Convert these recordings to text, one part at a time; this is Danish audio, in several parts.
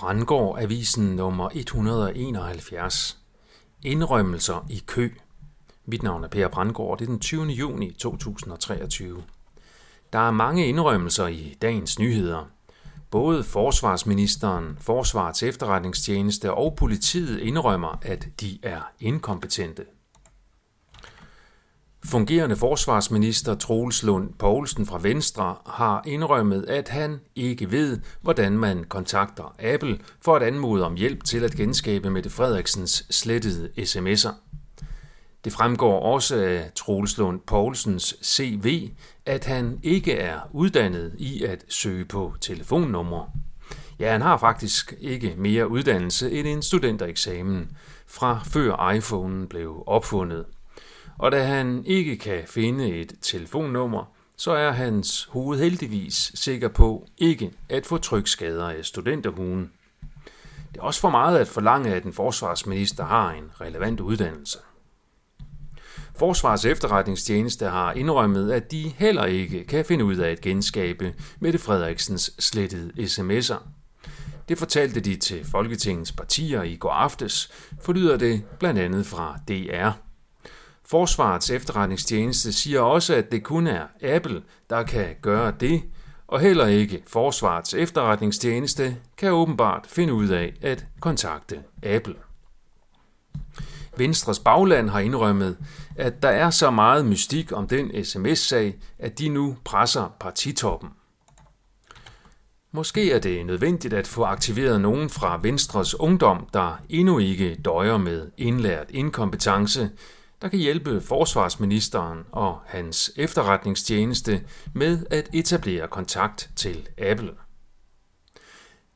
Brandgård Avisen nummer 171. Indrømmelser i kø. Mit navn er Per Brandgård, det er den 20. juni 2023. Der er mange indrømmelser i dagens nyheder. Både forsvarsministeren, Forsvarets efterretningstjeneste og politiet indrømmer, at de er inkompetente. Fungerende forsvarsminister Troels Lund Poulsen fra Venstre har indrømmet, at han ikke ved, hvordan man kontakter Apple for at anmode om hjælp til at genskabe Mette Frederiksens slettede sms'er. Det fremgår også af Troels Lund Poulsens CV, at han ikke er uddannet i at søge på telefonnumre. Ja, han har faktisk ikke mere uddannelse end en studentereksamen fra før iPhone blev opfundet. Og da han ikke kan finde et telefonnummer, så er hans hoved heldigvis sikker på ikke at få trykskader af studenterhuen. Det er også for meget at forlange, at en forsvarsminister har en relevant uddannelse. Forsvars efterretningstjeneste har indrømmet, at de heller ikke kan finde ud af at genskabe Mette Frederiksens slettede sms'er. Det fortalte de til Folketingets partier i går aftes, forlyder det blandt andet fra DR. Forsvarets efterretningstjeneste siger også, at det kun er Apple, der kan gøre det, og heller ikke Forsvarets efterretningstjeneste kan åbenbart finde ud af at kontakte Apple. Venstres bagland har indrømmet, at der er så meget mystik om den sms-sag, at de nu presser partitoppen. Måske er det nødvendigt at få aktiveret nogen fra Venstres ungdom, der endnu ikke døjer med indlært inkompetence, der kan hjælpe forsvarsministeren og hans efterretningstjeneste med at etablere kontakt til Apple.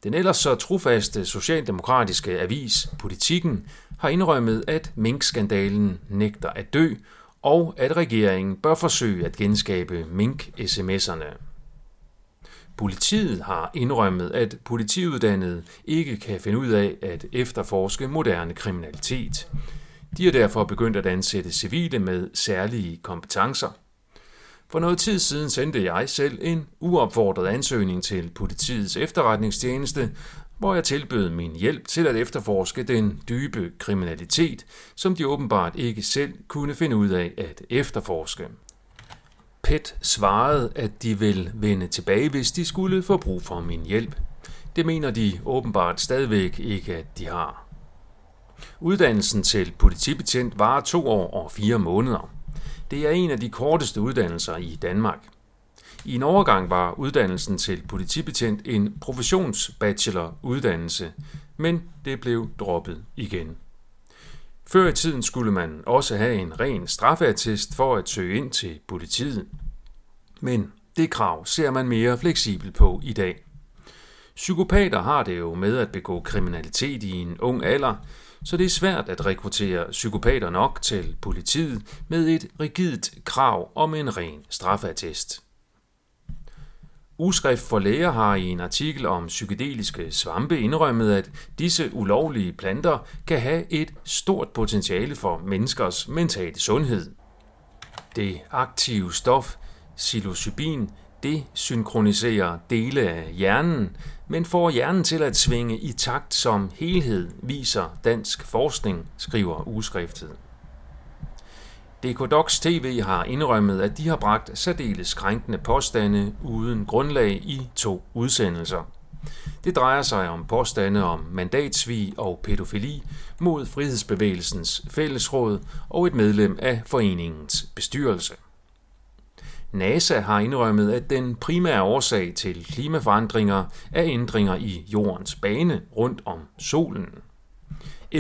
Den ellers så trofaste socialdemokratiske avis Politikken har indrømmet, at minkskandalen nægter at dø, og at regeringen bør forsøge at genskabe Mink-sms'erne. Politiet har indrømmet, at politiuddannede ikke kan finde ud af at efterforske moderne kriminalitet. De er derfor begyndt at ansætte civile med særlige kompetencer. For noget tid siden sendte jeg selv en uopfordret ansøgning til politiets efterretningstjeneste, hvor jeg tilbød min hjælp til at efterforske den dybe kriminalitet, som de åbenbart ikke selv kunne finde ud af at efterforske. PET svarede, at de vil vende tilbage, hvis de skulle få brug for min hjælp. Det mener de åbenbart stadigvæk ikke, at de har. Uddannelsen til politibetjent varer to år og fire måneder. Det er en af de korteste uddannelser i Danmark. I en overgang var uddannelsen til politibetjent en professionsbacheloruddannelse, men det blev droppet igen. Før i tiden skulle man også have en ren straffeattest for at søge ind til politiet. Men det krav ser man mere fleksibelt på i dag. Psykopater har det jo med at begå kriminalitet i en ung alder, så det er svært at rekruttere psykopater nok til politiet med et rigidt krav om en ren straffatest. Ugeskrift for Læger har i en artikel om psykedeliske svampe indrømmet, at disse ulovlige planter kan have et stort potentiale for menneskers mentale sundhed. Det aktive stof psilocybin det synkroniserer dele af hjernen, men får hjernen til at svinge i takt som helhed, viser dansk forskning, skriver ugeskriftet. DKDox TV har indrømmet, at de har bragt særdeles krænkende påstande uden grundlag i to udsendelser. Det drejer sig om påstande om mandatsvig og pædofili mod Frihedsbevægelsens Fællesråd og et medlem af foreningens bestyrelse. NASA har indrømmet, at den primære årsag til klimaforandringer er ændringer i jordens bane rundt om solen.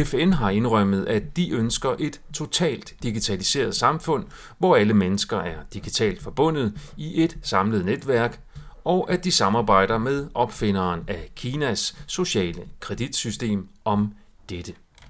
FN har indrømmet, at de ønsker et totalt digitaliseret samfund, hvor alle mennesker er digitalt forbundet i et samlet netværk, og at de samarbejder med opfinderen af Kinas sociale kreditsystem om dette.